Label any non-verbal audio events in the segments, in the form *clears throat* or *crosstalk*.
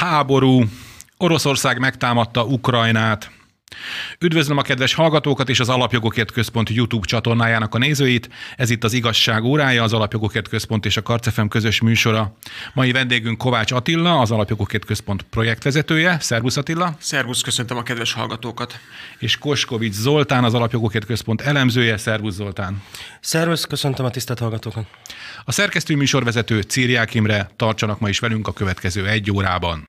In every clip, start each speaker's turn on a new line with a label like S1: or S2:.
S1: háború, Oroszország megtámadta Ukrajnát, Üdvözlöm a kedves hallgatókat és az Alapjogokért Központ YouTube csatornájának a nézőit. Ez itt az Igazság órája, az Alapjogokért Központ és a Karcefem közös műsora. Mai vendégünk Kovács Attila, az Alapjogokért Központ projektvezetője. Szervusz Attila!
S2: Szervusz, köszöntöm a kedves hallgatókat!
S1: És Koskovics Zoltán, az Alapjogokért Központ elemzője. Szervusz Zoltán!
S3: Szervusz, köszöntöm a tisztelt hallgatókat!
S1: A szerkesztő műsorvezető Círiák Imre tartsanak ma is velünk a következő egy órában.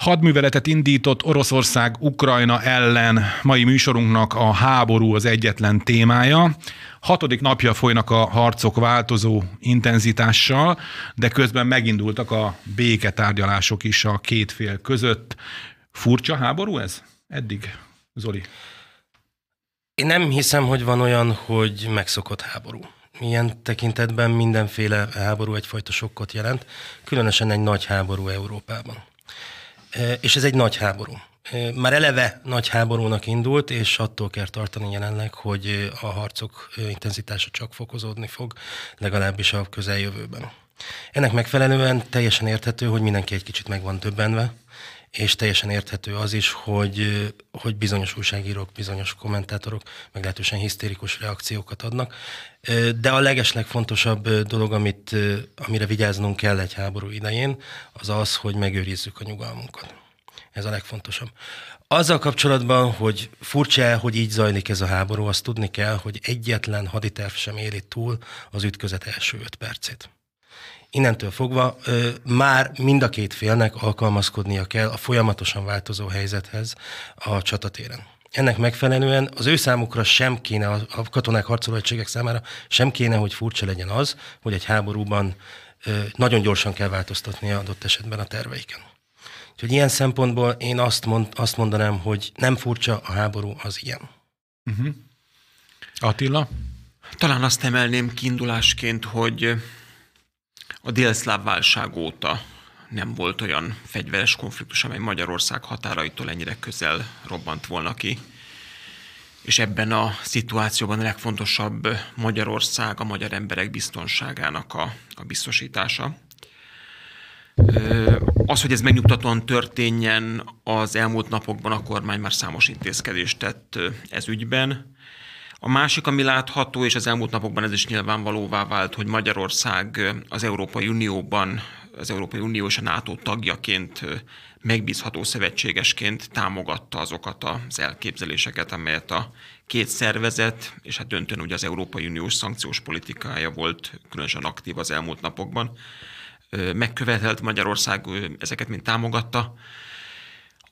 S1: Hadműveletet indított Oroszország Ukrajna ellen. Mai műsorunknak a háború az egyetlen témája. Hatodik napja folynak a harcok változó intenzitással, de közben megindultak a béketárgyalások is a két fél között. Furcsa háború ez? Eddig, Zoli?
S3: Én nem hiszem, hogy van olyan, hogy megszokott háború. Milyen tekintetben mindenféle háború egyfajta sokkot jelent, különösen egy nagy háború Európában. És ez egy nagy háború. Már eleve nagy háborúnak indult, és attól kell tartani jelenleg, hogy a harcok intenzitása csak fokozódni fog, legalábbis a közeljövőben. Ennek megfelelően teljesen érthető, hogy mindenki egy kicsit meg van többenve, és teljesen érthető az is, hogy, hogy bizonyos újságírók, bizonyos kommentátorok meglehetősen hisztérikus reakciókat adnak. De a legeslegfontosabb dolog, amit, amire vigyáznunk kell egy háború idején, az az, hogy megőrizzük a nyugalmunkat. Ez a legfontosabb. Azzal kapcsolatban, hogy furcsa hogy így zajlik ez a háború, azt tudni kell, hogy egyetlen haditerv sem éri túl az ütközet első öt percét. Innentől fogva ö, már mind a két félnek alkalmazkodnia kell a folyamatosan változó helyzethez a csatatéren. Ennek megfelelően az ő számukra sem kéne, a katonák harcoló egységek számára sem kéne, hogy furcsa legyen az, hogy egy háborúban ö, nagyon gyorsan kell változtatni adott esetben a terveiken. Úgyhogy ilyen szempontból én azt, mond, azt mondanám, hogy nem furcsa, a háború az ilyen.
S1: Uh-huh. Attila?
S2: Talán azt emelném kiindulásként, hogy a délszláv válság óta nem volt olyan fegyveres konfliktus, amely Magyarország határaitól ennyire közel robbant volna ki. És ebben a szituációban a legfontosabb Magyarország, a magyar emberek biztonságának a, a biztosítása. Az, hogy ez megnyugtatóan történjen, az elmúlt napokban a kormány már számos intézkedést tett ez ügyben. A másik, ami látható, és az elmúlt napokban ez is nyilvánvalóvá vált, hogy Magyarország az Európai Unióban, az Európai Unió és a NATO tagjaként megbízható szövetségesként támogatta azokat az elképzeléseket, amelyet a két szervezet, és hát döntően ugye az Európai Uniós szankciós politikája volt különösen aktív az elmúlt napokban, megkövetelt Magyarország ezeket mind támogatta.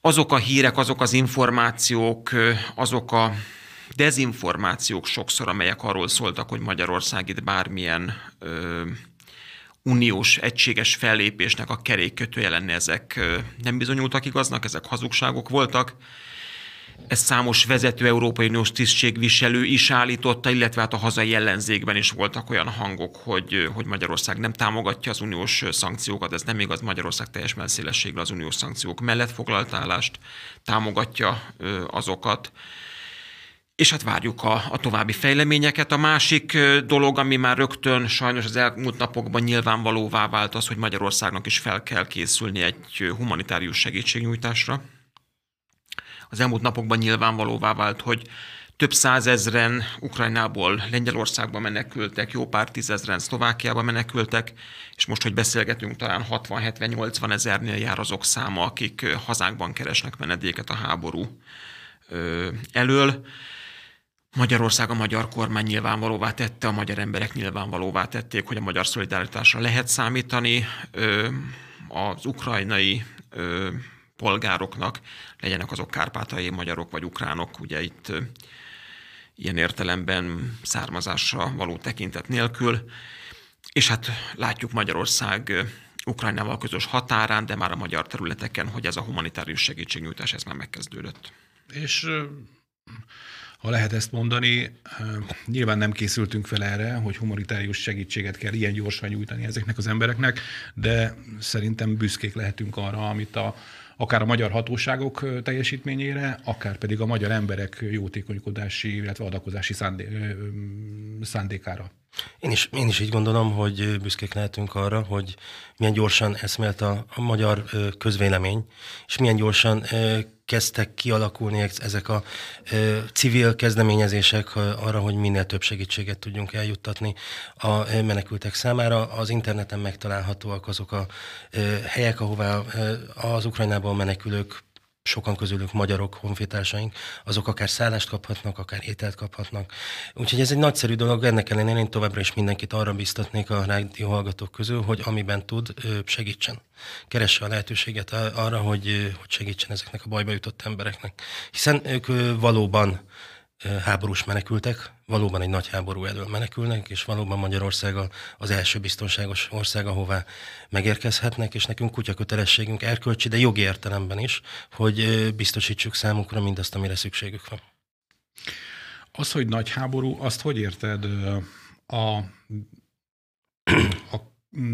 S2: Azok a hírek, azok az információk, azok a dezinformációk sokszor, amelyek arról szóltak, hogy Magyarország itt bármilyen ö, uniós egységes fellépésnek a kerékkötője lenne, ezek nem bizonyultak igaznak, ezek hazugságok voltak. Ez számos vezető Európai Uniós tisztségviselő is állította, illetve hát a hazai ellenzékben is voltak olyan hangok, hogy, hogy Magyarország nem támogatja az uniós szankciókat, ez nem igaz, Magyarország teljes messzélességgel az uniós szankciók mellett foglalt állást, támogatja azokat és hát várjuk a, a további fejleményeket. A másik dolog, ami már rögtön sajnos az elmúlt napokban nyilvánvalóvá vált az, hogy Magyarországnak is fel kell készülni egy humanitárius segítségnyújtásra. Az elmúlt napokban nyilvánvalóvá vált, hogy több százezren Ukrajnából Lengyelországba menekültek, jó pár tízezren Szlovákiába menekültek, és most, hogy beszélgetünk, talán 60-70-80 ezernél jár azok száma, akik hazánkban keresnek menedéket a háború elől. Magyarország a magyar kormány nyilvánvalóvá tette, a magyar emberek nyilvánvalóvá tették, hogy a magyar szolidaritásra lehet számítani. Az ukrajnai polgároknak, legyenek azok kárpátai magyarok vagy ukránok, ugye itt ilyen értelemben származásra való tekintet nélkül. És hát látjuk Magyarország Ukrajnával közös határán, de már a magyar területeken, hogy ez a humanitárius segítségnyújtás, ez már megkezdődött.
S1: És ha lehet ezt mondani, nyilván nem készültünk fel erre, hogy humanitárius segítséget kell ilyen gyorsan nyújtani ezeknek az embereknek, de szerintem büszkék lehetünk arra, amit a, akár a magyar hatóságok teljesítményére, akár pedig a magyar emberek jótékonykodási, illetve adakozási szándé, szándékára
S3: Én is, én is így gondolom, hogy büszkék lehetünk arra, hogy milyen gyorsan eszmélt a, a magyar közvélemény, és milyen gyorsan kezdtek kialakulni ezek a civil kezdeményezések arra, hogy minél több segítséget tudjunk eljuttatni a menekültek számára. Az interneten megtalálhatóak azok a helyek, ahová az Ukrajnából menekülők sokan közülük magyarok, honfitársaink, azok akár szállást kaphatnak, akár ételt kaphatnak. Úgyhogy ez egy nagyszerű dolog, ennek ellenére én továbbra is mindenkit arra biztatnék a rádió hallgatók közül, hogy amiben tud, segítsen. Keresse a lehetőséget arra, hogy, hogy segítsen ezeknek a bajba jutott embereknek. Hiszen ők valóban háborús menekültek, valóban egy nagy háború elől menekülnek, és valóban Magyarország az első biztonságos ország, ahová megérkezhetnek, és nekünk kutya kötelességünk erkölcsi, de jogi értelemben is, hogy biztosítsuk számukra mindazt, amire szükségük van.
S1: Az, hogy nagy háború, azt hogy érted a, a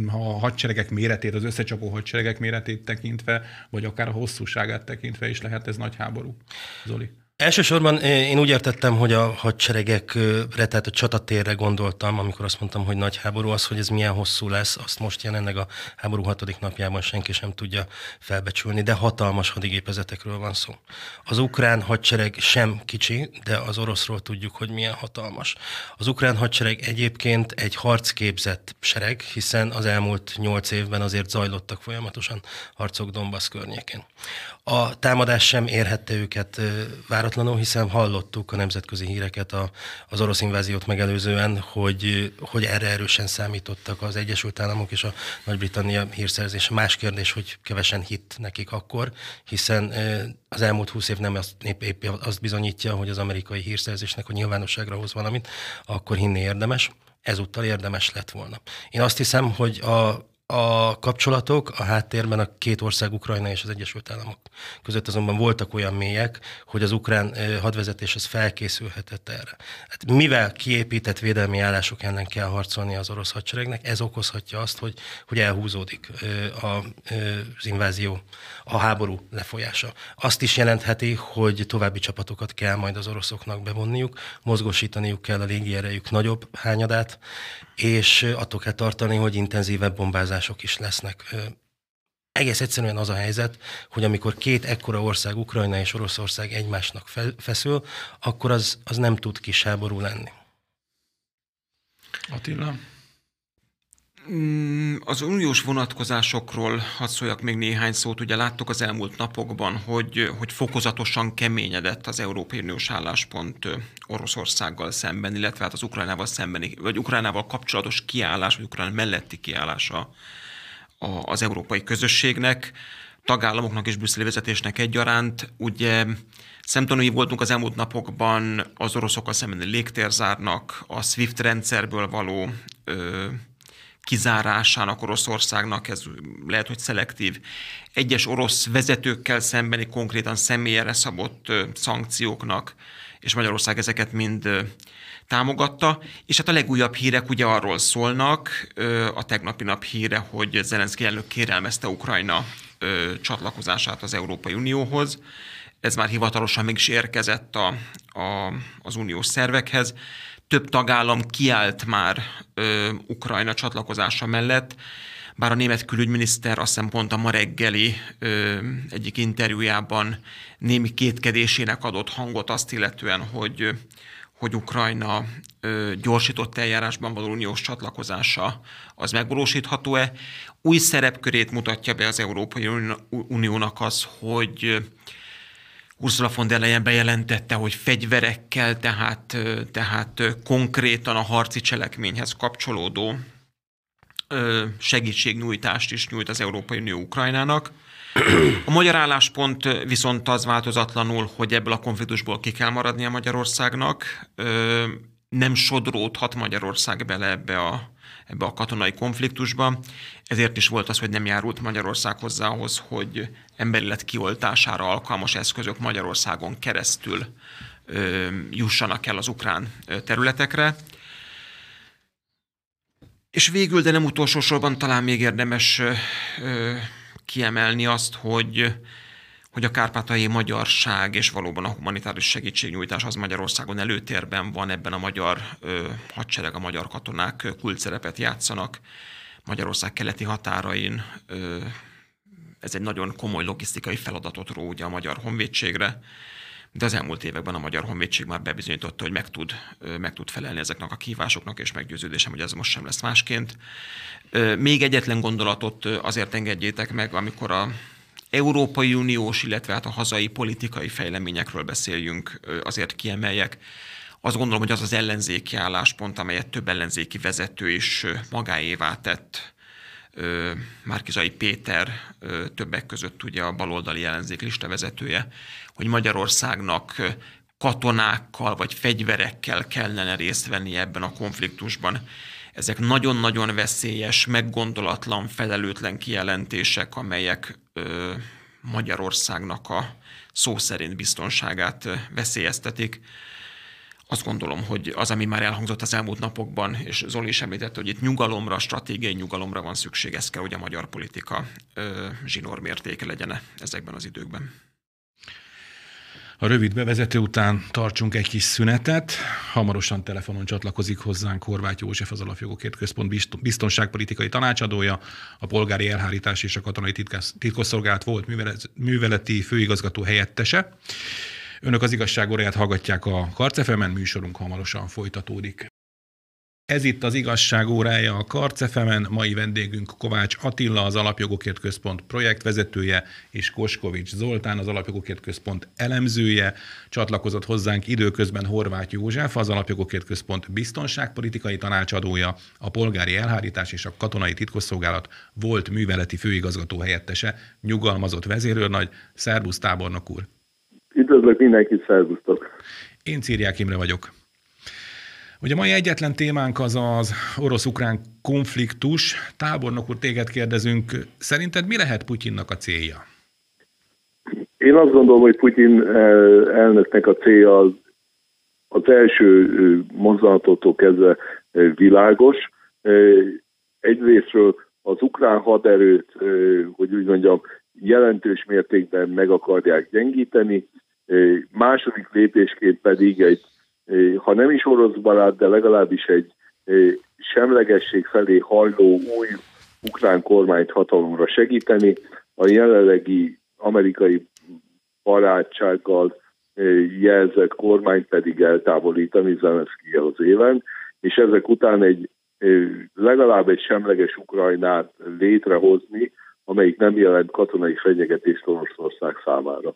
S1: a hadseregek méretét, az összecsapó hadseregek méretét tekintve, vagy akár a hosszúságát tekintve is lehet ez nagy háború, Zoli?
S3: Elsősorban én úgy értettem, hogy a hadseregekre, tehát a csatatérre gondoltam, amikor azt mondtam, hogy nagy háború, az, hogy ez milyen hosszú lesz, azt most jelenleg a háború hatodik napjában senki sem tudja felbecsülni, de hatalmas hadigépezetekről van szó. Az ukrán hadsereg sem kicsi, de az oroszról tudjuk, hogy milyen hatalmas. Az ukrán hadsereg egyébként egy harcképzett sereg, hiszen az elmúlt nyolc évben azért zajlottak folyamatosan harcok Donbass környékén. A támadás sem érhette őket váratlanul, hiszen hallottuk a nemzetközi híreket a, az orosz inváziót megelőzően, hogy, hogy erre erősen számítottak az Egyesült Államok és a Nagy-Britannia hírszerzése. Más kérdés, hogy kevesen hitt nekik akkor, hiszen az elmúlt húsz év nem azt, épp, épp azt bizonyítja, hogy az amerikai hírszerzésnek, hogy nyilvánosságra hoz valamit, akkor hinni érdemes ezúttal érdemes lett volna. Én azt hiszem, hogy a, a kapcsolatok a háttérben a két ország, Ukrajna és az Egyesült Államok között azonban voltak olyan mélyek, hogy az ukrán hadvezetés az felkészülhetett erre. Hát mivel kiépített védelmi állások ellen kell harcolni az orosz hadseregnek, ez okozhatja azt, hogy, hogy elhúzódik az invázió, a háború lefolyása. Azt is jelentheti, hogy további csapatokat kell majd az oroszoknak bevonniuk, mozgósítaniuk kell a légierejük nagyobb hányadát, és attól kell tartani, hogy intenzívebb bombázások is lesznek. Egész egyszerűen az a helyzet, hogy amikor két ekkora ország, Ukrajna és Oroszország egymásnak feszül, akkor az, az nem tud kis háború lenni.
S1: Attila?
S2: Mm, az uniós vonatkozásokról hadd szóljak még néhány szót. Ugye láttuk az elmúlt napokban, hogy, hogy fokozatosan keményedett az Európai Uniós álláspont Oroszországgal szemben, illetve hát az Ukrajnával szembeni, vagy Ukrajnával kapcsolatos kiállás, vagy Ukrajna melletti kiállása az európai közösségnek, tagállamoknak és brüsszeli vezetésnek egyaránt. Ugye szemtanúi voltunk az elmúlt napokban az oroszokkal szembeni légtérzárnak, a SWIFT rendszerből való ö, kizárásának Oroszországnak, ez lehet, hogy szelektív, egyes orosz vezetőkkel szembeni konkrétan személyre szabott szankcióknak, és Magyarország ezeket mind támogatta, és hát a legújabb hírek ugye arról szólnak, a tegnapi nap híre, hogy Zelenszky elnök kérelmezte Ukrajna csatlakozását az Európai Unióhoz, ez már hivatalosan meg is érkezett a, a, az uniós szervekhez több tagállam kiállt már ö, Ukrajna csatlakozása mellett, bár a német külügyminiszter azt hiszem pont a ma reggeli ö, egyik interjújában némi kétkedésének adott hangot azt illetően, hogy, hogy Ukrajna ö, gyorsított eljárásban való uniós csatlakozása az megvalósítható-e. Új szerepkörét mutatja be az Európai Uniónak az, hogy Ursula von der Leyen bejelentette, hogy fegyverekkel, tehát, tehát konkrétan a harci cselekményhez kapcsolódó segítségnyújtást is nyújt az Európai Unió Ukrajnának. A magyar álláspont viszont az változatlanul, hogy ebből a konfliktusból ki kell maradnia Magyarországnak. Nem sodródhat Magyarország bele ebbe a ebbe a katonai konfliktusba. Ezért is volt az, hogy nem járult Magyarország hozzá ahhoz, hogy emberélet kioltására alkalmas eszközök Magyarországon keresztül ö, jussanak el az ukrán területekre. És végül, de nem utolsó sorban talán még érdemes ö, kiemelni azt, hogy hogy a kárpátai magyarság és valóban a humanitárius segítségnyújtás az Magyarországon előtérben van, ebben a magyar ö, hadsereg, a magyar katonák kulcszerepet játszanak Magyarország keleti határain. Ö, ez egy nagyon komoly logisztikai feladatot ró ugye a magyar honvédségre, de az elmúlt években a Magyar Honvédség már bebizonyította, hogy meg tud, meg tud felelni ezeknek a kívásoknak, és meggyőződésem, hogy ez most sem lesz másként. Még egyetlen gondolatot azért engedjétek meg, amikor a Európai Uniós, illetve hát a hazai politikai fejleményekről beszéljünk, azért kiemeljek. Azt gondolom, hogy az az ellenzéki álláspont, amelyet több ellenzéki vezető is magáévá tett, Márkizai Péter többek között ugye a baloldali ellenzék lista vezetője, hogy Magyarországnak katonákkal vagy fegyverekkel kellene részt venni ebben a konfliktusban. Ezek nagyon-nagyon veszélyes, meggondolatlan, felelőtlen kijelentések, amelyek ö, Magyarországnak a szó szerint biztonságát veszélyeztetik. Azt gondolom, hogy az, ami már elhangzott az elmúlt napokban, és Zoli is említette, hogy itt nyugalomra, stratégiai nyugalomra van szükség, ez kell, hogy a magyar politika zsinórmértéke legyen ezekben az időkben.
S1: A rövid bevezető után tartsunk egy kis szünetet. Hamarosan telefonon csatlakozik hozzánk Horváth József, az Alapjogokért Központ biztonságpolitikai tanácsadója, a polgári elhárítás és a katonai titkosszolgálat volt műveleti főigazgató helyettese. Önök az igazságóráját hallgatják a Karcefemen, műsorunk hamarosan folytatódik. Ez itt az igazság órája a Karcefemen, mai vendégünk Kovács Attila, az Alapjogokért Központ projektvezetője, és Koskovics Zoltán, az Alapjogokért Központ elemzője. Csatlakozott hozzánk időközben Horváth József, az Alapjogokért Központ biztonságpolitikai tanácsadója, a polgári elhárítás és a katonai titkosszolgálat volt műveleti főigazgató helyettese, nyugalmazott vezérőrnagy. Szerbusz tábornok úr!
S4: Üdvözlök mindenkit, szervusztok!
S1: Én Círiák Imre vagyok. Ugye a mai egyetlen témánk az az orosz-ukrán konfliktus. Tábornok úr, téged kérdezünk, szerinted mi lehet Putyinnak a célja?
S4: Én azt gondolom, hogy Putyin eh, elnöknek a célja az, az első eh, mozdulattól kezdve eh, világos. Egyrésztről az ukrán haderőt, hogy úgy mondjam, jelentős mértékben meg akarják gyengíteni, második lépésként pedig egy ha nem is orosz barát, de legalábbis egy semlegesség felé hajló új ukrán kormányt hatalomra segíteni, a jelenlegi amerikai barátsággal jelzett kormányt pedig eltávolítani Zelenszky az éven, és ezek után egy legalább egy semleges Ukrajnát létrehozni, amelyik nem jelent katonai fenyegetést Oroszország számára.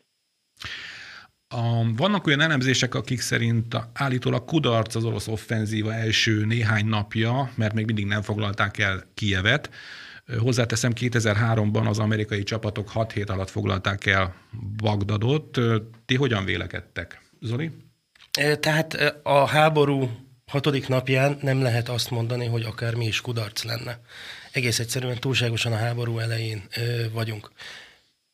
S1: A, vannak olyan elemzések, akik szerint állítólag kudarc az orosz offenzíva első néhány napja, mert még mindig nem foglalták el Kijevet. Hozzáteszem, 2003-ban az amerikai csapatok 6 hét alatt foglalták el Bagdadot. Ti hogyan vélekedtek, Zoli?
S3: Tehát a háború hatodik napján nem lehet azt mondani, hogy akármi is kudarc lenne. Egész egyszerűen túlságosan a háború elején vagyunk.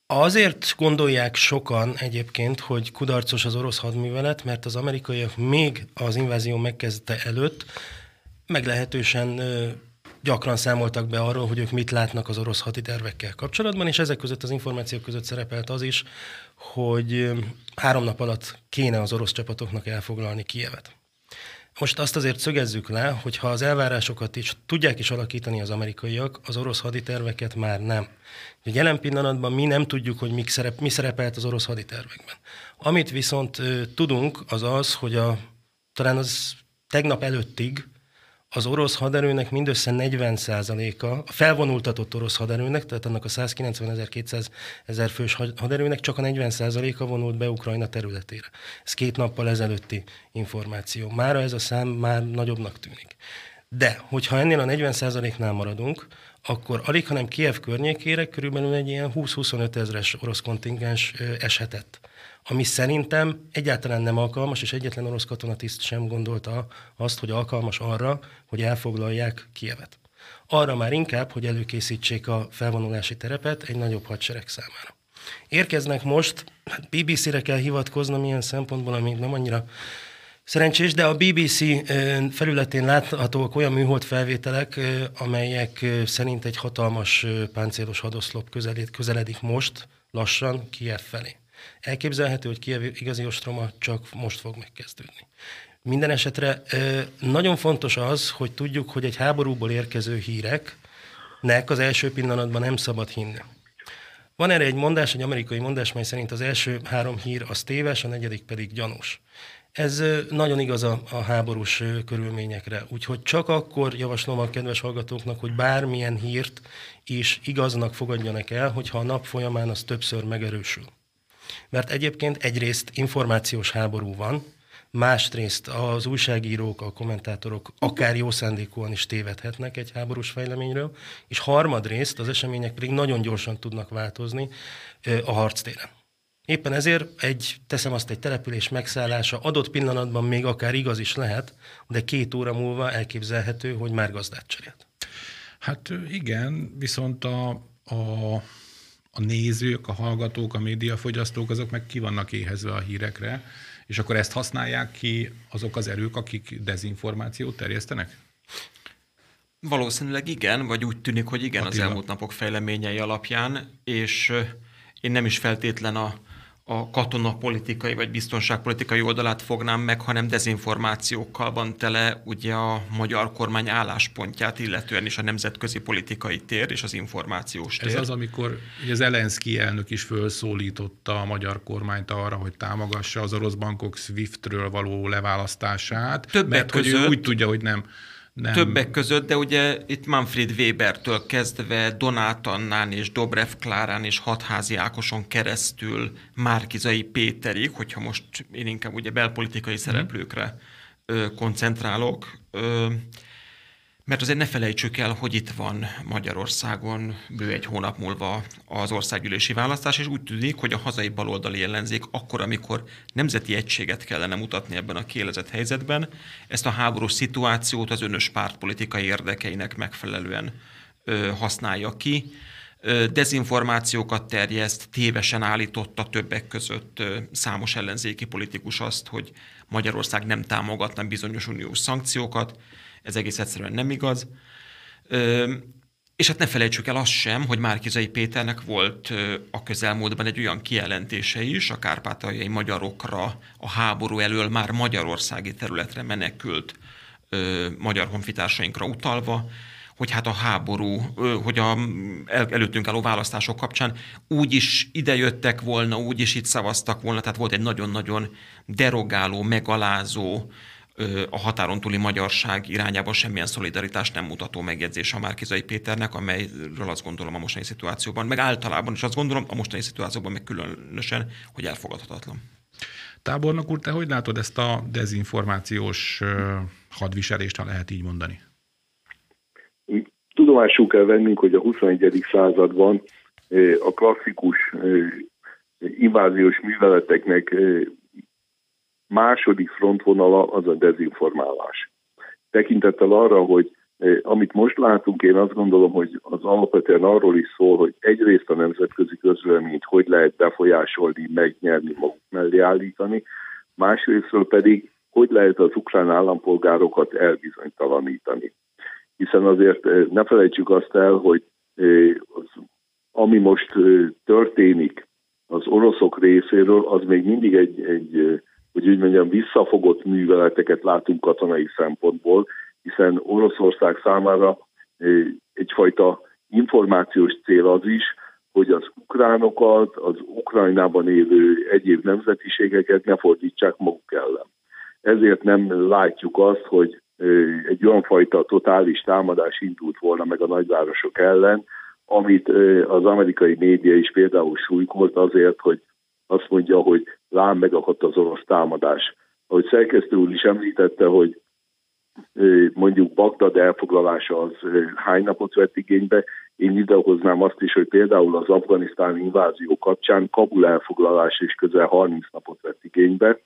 S3: Azért gondolják sokan egyébként, hogy kudarcos az orosz hadművelet, mert az amerikaiak még az invázió megkezdte előtt meglehetősen gyakran számoltak be arról, hogy ők mit látnak az orosz haditervekkel kapcsolatban, és ezek között az információk között szerepelt az is, hogy három nap alatt kéne az orosz csapatoknak elfoglalni Kievet. Most azt azért szögezzük le, hogy ha az elvárásokat is tudják is alakítani az amerikaiak, az orosz haditerveket már nem. A jelen pillanatban mi nem tudjuk, hogy mik szerep, mi szerepelt az orosz haditervekben. Amit viszont tudunk, az az, hogy a, talán az tegnap előttig az orosz haderőnek mindössze 40%-a, a felvonultatott orosz haderőnek, tehát annak a 190 ezer 200 ezer fős haderőnek csak a 40%-a vonult be Ukrajna területére. Ez két nappal ezelőtti információ. Mára ez a szám már nagyobbnak tűnik. De, hogyha ennél a 40%-nál maradunk, akkor alig, hanem Kiev környékére körülbelül egy ilyen 20-25 ezeres orosz kontingens eshetett ami szerintem egyáltalán nem alkalmas, és egyetlen orosz katonatiszt sem gondolta azt, hogy alkalmas arra, hogy elfoglalják Kievet. Arra már inkább, hogy előkészítsék a felvonulási terepet egy nagyobb hadsereg számára. Érkeznek most, hát BBC-re kell hivatkoznom ilyen szempontból, ami nem annyira szerencsés, de a BBC felületén láthatóak olyan műhold felvételek, amelyek szerint egy hatalmas páncélos hadoszlop közeled, közeledik most lassan Kiev felé. Elképzelhető, hogy Kiev igazi ostroma csak most fog megkezdődni. Minden esetre nagyon fontos az, hogy tudjuk, hogy egy háborúból érkező híreknek az első pillanatban nem szabad hinni. Van erre egy mondás, egy amerikai mondás, mely szerint az első három hír az téves, a negyedik pedig gyanús. Ez nagyon igaz a, a háborús körülményekre, úgyhogy csak akkor javaslom a kedves hallgatóknak, hogy bármilyen hírt is igaznak fogadjanak el, hogyha a nap folyamán az többször megerősül. Mert egyébként egyrészt információs háború van, másrészt az újságírók, a kommentátorok akár jó szándékúan is tévedhetnek egy háborús fejleményről, és harmadrészt az események pedig nagyon gyorsan tudnak változni a harctéren. Éppen ezért egy, teszem azt, egy település megszállása adott pillanatban még akár igaz is lehet, de két óra múlva elképzelhető, hogy már gazdát cserélt.
S1: Hát igen, viszont a, a, a nézők, a hallgatók, a médiafogyasztók, azok meg ki vannak éhezve a hírekre, és akkor ezt használják ki azok az erők, akik dezinformációt terjesztenek?
S2: Valószínűleg igen, vagy úgy tűnik, hogy igen Attila. az elmúlt napok fejleményei alapján, és én nem is feltétlen a, a katonapolitikai vagy biztonságpolitikai oldalát fognám meg, hanem dezinformációkkal van tele ugye a magyar kormány álláspontját, illetően is a nemzetközi politikai tér és az információs tér.
S1: Ez az, amikor az Elenszki elnök is felszólította a magyar kormányt arra, hogy támogassa az orosz bankok SWIFT-ről való leválasztását, Többek mert között, hogy ő úgy tudja, hogy nem nem.
S2: Többek között, de ugye itt Manfred Webertől kezdve Donát Annán és Dobrev Klárán és Hatházi Ákoson keresztül Márkizai Péterig, hogyha most én inkább ugye belpolitikai szereplőkre ö, koncentrálok, ö, mert azért ne felejtsük el, hogy itt van Magyarországon bő egy hónap múlva az országgyűlési választás, és úgy tűnik, hogy a hazai baloldali ellenzék akkor, amikor nemzeti egységet kellene mutatni ebben a kielezett helyzetben, ezt a háborús szituációt az önös pártpolitikai érdekeinek megfelelően ö, használja ki. Dezinformációkat terjeszt, tévesen állította többek között számos ellenzéki politikus azt, hogy Magyarország nem támogatna bizonyos uniós szankciókat, ez egész egyszerűen nem igaz. Ö, és hát ne felejtsük el azt sem, hogy Márkizai Péternek volt a közelmúltban egy olyan kijelentése is a kárpátaljai magyarokra a háború elől már magyarországi területre menekült ö, magyar honfitársainkra utalva, hogy hát a háború, hogy a el, előttünk álló választások kapcsán úgy is idejöttek volna, úgy is itt szavaztak volna, tehát volt egy nagyon-nagyon derogáló, megalázó, a határon túli magyarság irányába semmilyen szolidaritást nem mutató megjegyzés a Márkizai Péternek, amelyről azt gondolom a mostani szituációban, meg általában is azt gondolom a mostani szituációban meg különösen, hogy elfogadhatatlan.
S1: Tábornok úr, te hogy látod ezt a dezinformációs hadviselést, ha lehet így mondani?
S4: Tudomásul kell vennünk, hogy a 21. században a klasszikus inváziós műveleteknek második frontvonala az a dezinformálás. Tekintettel arra, hogy eh, amit most látunk, én azt gondolom, hogy az alapvetően arról is szól, hogy egyrészt a nemzetközi közvéleményt hogy lehet befolyásolni, megnyerni, maguk mellé állítani, másrésztről pedig hogy lehet az ukrán állampolgárokat elbizonytalanítani. Hiszen azért eh, ne felejtsük azt el, hogy eh, az, ami most történik az oroszok részéről, az még mindig egy, egy hogy úgy mondjam, visszafogott műveleteket látunk katonai szempontból, hiszen Oroszország számára egyfajta információs cél az is, hogy az ukránokat, az Ukrajnában élő egyéb nemzetiségeket ne fordítsák maguk ellen. Ezért nem látjuk azt, hogy egy olyan fajta totális támadás indult volna meg a nagyvárosok ellen, amit az amerikai média is például súlykolt azért, hogy azt mondja, hogy lám megakadt az orosz támadás. Ahogy szerkesztő úr is említette, hogy mondjuk Bagdad elfoglalása az hány napot vett igénybe, én idehoznám azt is, hogy például az afganisztáni invázió kapcsán Kabul elfoglalása is közel 30 napot vett igénybe,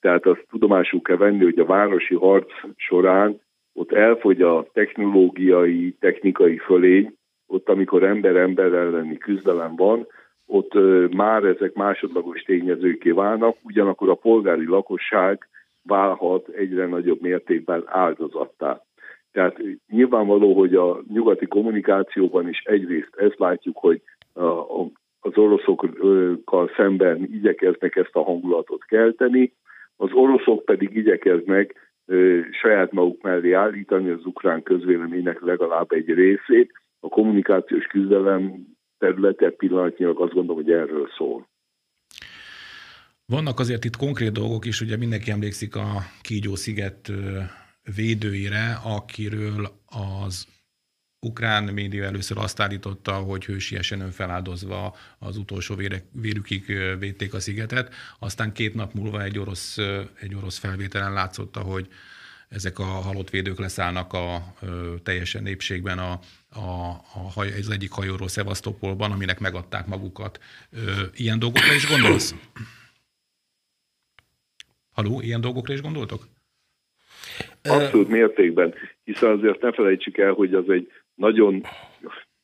S4: tehát azt tudomásul kell venni, hogy a városi harc során ott elfogy a technológiai, technikai fölény, ott amikor ember-ember elleni küzdelem van, ott már ezek másodlagos tényezőké válnak, ugyanakkor a polgári lakosság válhat egyre nagyobb mértékben áldozattá. Tehát nyilvánvaló, hogy a nyugati kommunikációban is egyrészt ezt látjuk, hogy az oroszokkal szemben igyekeznek ezt a hangulatot kelteni, az oroszok pedig igyekeznek saját maguk mellé állítani az ukrán közvéleménynek legalább egy részét. A kommunikációs küzdelem területe pillanatnyilag azt gondolom, hogy erről szól.
S1: Vannak azért itt konkrét dolgok is, ugye mindenki emlékszik a Kígyó-sziget védőire, akiről az ukrán média először azt állította, hogy hősiesen önfeláldozva az utolsó vérükig védték a szigetet, aztán két nap múlva egy orosz, egy orosz felvételen látszotta, hogy ezek a halott védők leszállnak a ö, teljesen népségben a, a, a haj, az egyik hajóról Szevasztopolban, aminek megadták magukat. Ö, ilyen dolgokra is gondolsz? Haló, ilyen dolgokra is gondoltok?
S4: Abszolút mértékben, hiszen azért ne felejtsük el, hogy az egy nagyon,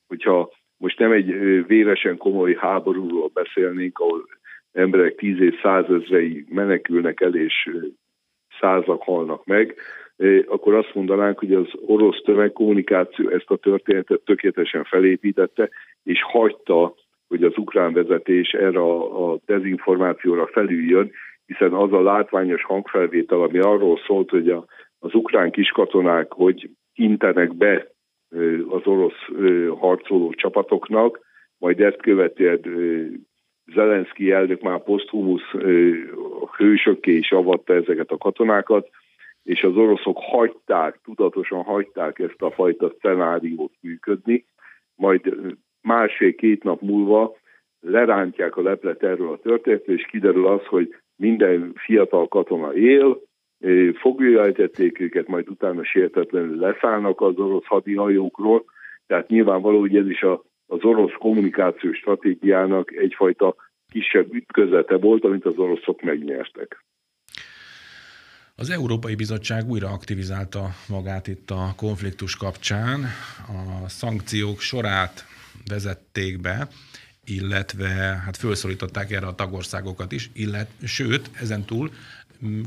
S4: hogyha most nem egy véresen komoly háborúról beszélnénk, ahol emberek tíz és százezrei menekülnek el, és százak halnak meg, akkor azt mondanánk, hogy az orosz tömegkommunikáció ezt a történetet tökéletesen felépítette, és hagyta, hogy az ukrán vezetés erre a, dezinformációra felüljön, hiszen az a látványos hangfelvétel, ami arról szólt, hogy az ukrán kiskatonák hogy intenek be az orosz harcoló csapatoknak, majd ezt követően Zelenszky elnök már poszthumusz hősökké is avatta ezeket a katonákat, és az oroszok hagyták, tudatosan hagyták ezt a fajta szenáriót működni, majd másfél-két nap múlva lerántják a leplet erről a történetről, és kiderül az, hogy minden fiatal katona él, foglyojajtették őket, majd utána sértetlenül leszállnak az orosz hadihajókról, tehát nyilvánvaló, hogy ez is a, az orosz kommunikációs stratégiának egyfajta kisebb ütközete volt, amit az oroszok megnyertek.
S1: Az Európai Bizottság újra aktivizálta magát itt a konfliktus kapcsán. A szankciók sorát vezették be, illetve hát felszólították erre a tagországokat is, illet, sőt, ezen túl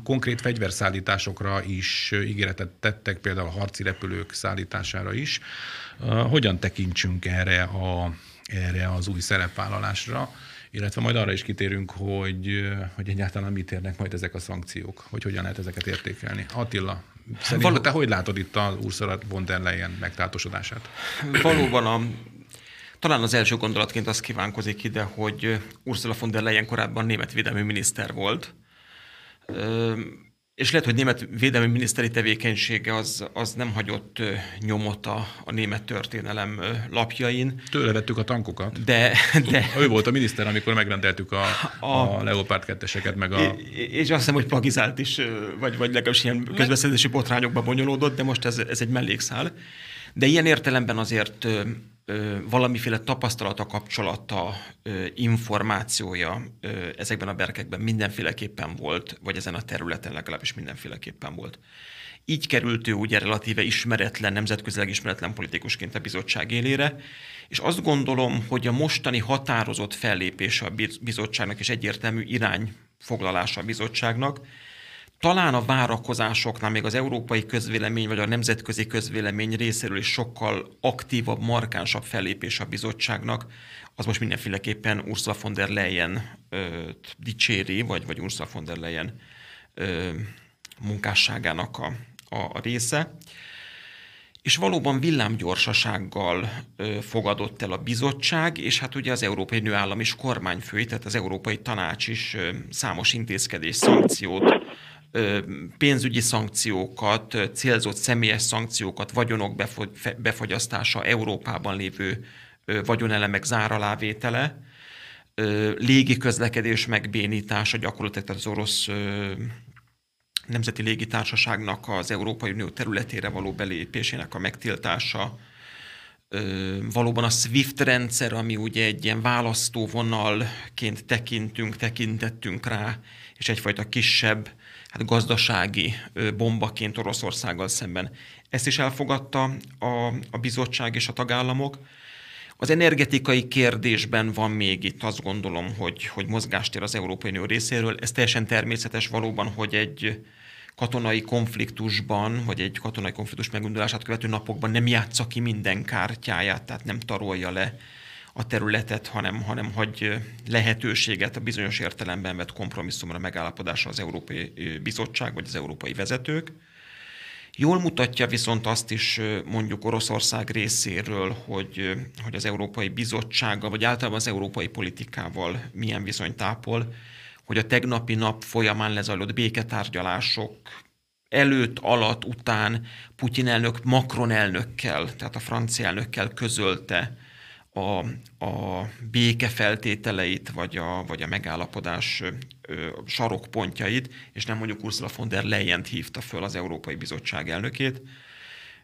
S1: konkrét fegyverszállításokra is ígéretet tettek, például a harci repülők szállítására is. Hogyan tekintsünk erre, a, erre az új szerepvállalásra? illetve majd arra is kitérünk, hogy, hogy egyáltalán mit érnek majd ezek a szankciók, hogy hogyan lehet ezeket értékelni. Attila, szerintem Való... te hogy látod itt az Ursula von der Leyen megtátosodását?
S2: Valóban a talán az első gondolatként az kívánkozik ide, hogy Ursula von der Leyen korábban német védelmi miniszter volt, és lehet, hogy német védelmi miniszteri tevékenysége az, az nem hagyott nyomot a, a német történelem lapjain.
S1: Tőle vettük a tankokat.
S2: De, de...
S1: Ő volt a miniszter, amikor megrendeltük a, a, a Leopard 2 meg a...
S2: És azt hiszem, hogy plagizált is, vagy, vagy legalábbis ilyen közbeszerzési botrányokba bonyolódott, de most ez, ez egy mellékszál. De ilyen értelemben azért valamiféle tapasztalata, kapcsolata, információja ezekben a berkekben mindenféleképpen volt, vagy ezen a területen legalábbis mindenféleképpen volt. Így került ő ugye relatíve ismeretlen, nemzetközileg ismeretlen politikusként a bizottság élére, és azt gondolom, hogy a mostani határozott fellépése a bizottságnak és egyértelmű irányfoglalása a bizottságnak talán a várakozásoknál még az európai közvélemény vagy a nemzetközi közvélemény részéről is sokkal aktívabb, markánsabb fellépés a bizottságnak, az most mindenféleképpen Ursula von der Leyen dicséri, vagy, vagy Ursula von der Leyen ö, munkásságának a, a, a része. És valóban villámgyorsasággal ö, fogadott el a bizottság, és hát ugye az Európai Nő állam és kormányfői, tehát az Európai Tanács is ö, számos intézkedés, szankciót pénzügyi szankciókat, célzott személyes szankciókat, vagyonok befogyasztása, Európában lévő vagyonelemek záralávétele, légi közlekedés megbénítása gyakorlatilag az orosz Nemzeti Légitársaságnak az Európai Unió területére való belépésének a megtiltása, valóban a SWIFT rendszer, ami ugye egy ilyen választóvonalként tekintünk, tekintettünk rá, és egyfajta kisebb hát gazdasági bombaként Oroszországgal szemben. Ezt is elfogadta a, a bizottság és a tagállamok. Az energetikai kérdésben van még itt azt gondolom, hogy, hogy mozgástér az Európai Unió részéről. Ez teljesen természetes valóban, hogy egy katonai konfliktusban, vagy egy katonai konfliktus megindulását követő napokban nem játsza ki minden kártyáját, tehát nem tarolja le a területet, hanem, hanem hagy lehetőséget a bizonyos értelemben vett kompromisszumra, megállapodásra az Európai Bizottság vagy az európai vezetők. Jól mutatja viszont azt is mondjuk Oroszország részéről, hogy, hogy az Európai Bizottsággal, vagy általában az európai politikával milyen viszony tápol, hogy a tegnapi nap folyamán lezajlott béketárgyalások előtt, alatt, után Putyin elnök Macron elnökkel, tehát a francia elnökkel közölte a, a béke feltételeit, vagy a, vagy a megállapodás ö, sarokpontjait, és nem mondjuk Ursula von der leyen hívta föl az Európai Bizottság elnökét.